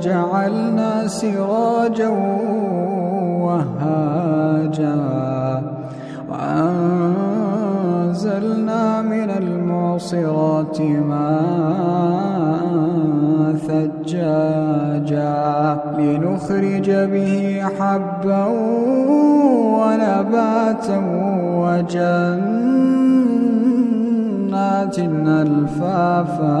وجعلنا سراجا وهاجا وأنزلنا من المعصرات ماء ثجاجا لنخرج به حبا ونباتا وجنات ألفافا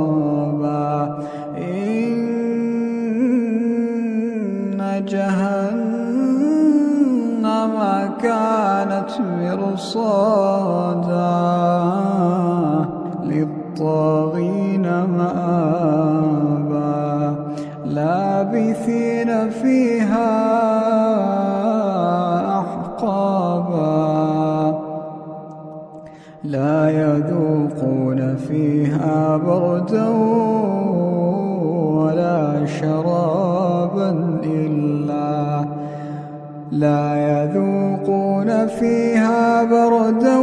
للطاغين مآبا لابثين فيها أحقابا. لا يذوقون فيها بردا ولا شرابا إلا. لا يذوقون فيها بردا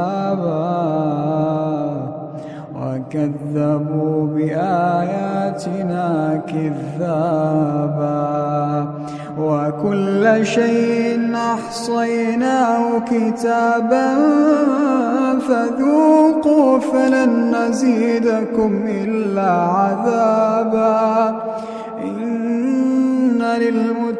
حسابا وكذبوا بآياتنا كذابا وكل شيء أحصيناه كتابا فذوقوا فلن نزيدكم إلا عذابا إن للمتقين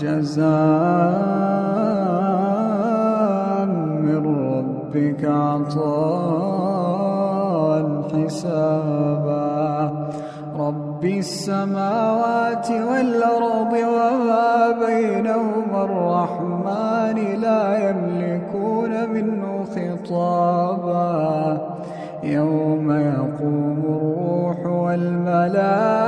جزاء من ربك عطاء حسابا. رب السماوات والأرض وما بينهما الرحمن لا يملكون منه خطابا. يوم يقوم الروح والملائكة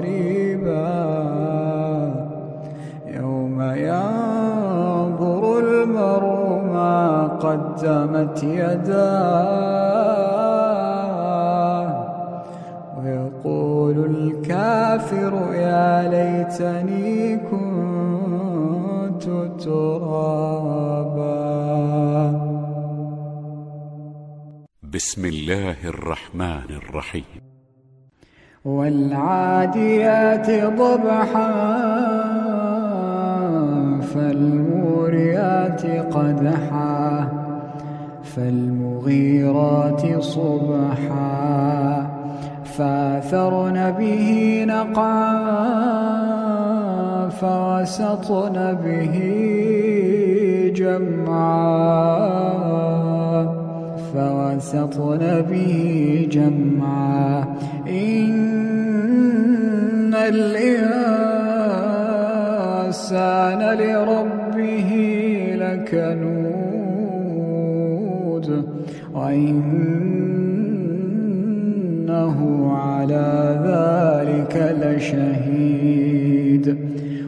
قريبا يوم ينظر المرء ما قدمت يداه. ويقول الكافر يا ليتني كنت ترابا. بسم الله الرحمن الرحيم. والعاديات ضبحا فالموريات قدحا فالمغيرات صبحا. فاثرن به نقعا فوسطن به جمعا. فوسطن به جمعا. إن الإنسان لربه لكنود وإنه على ذلك لشهيد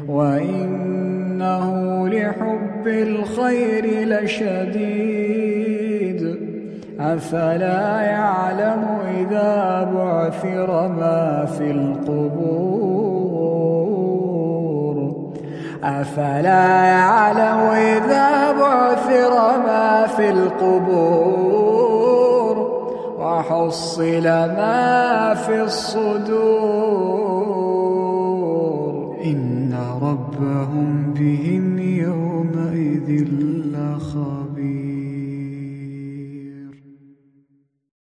وإنه لحب الخير لشديد أفلا يعلم إذا بعثر ما في القبور؟ أفلا يعلم إذا بعثر ما في القبور؟ وحصل ما في الصدور؟ إن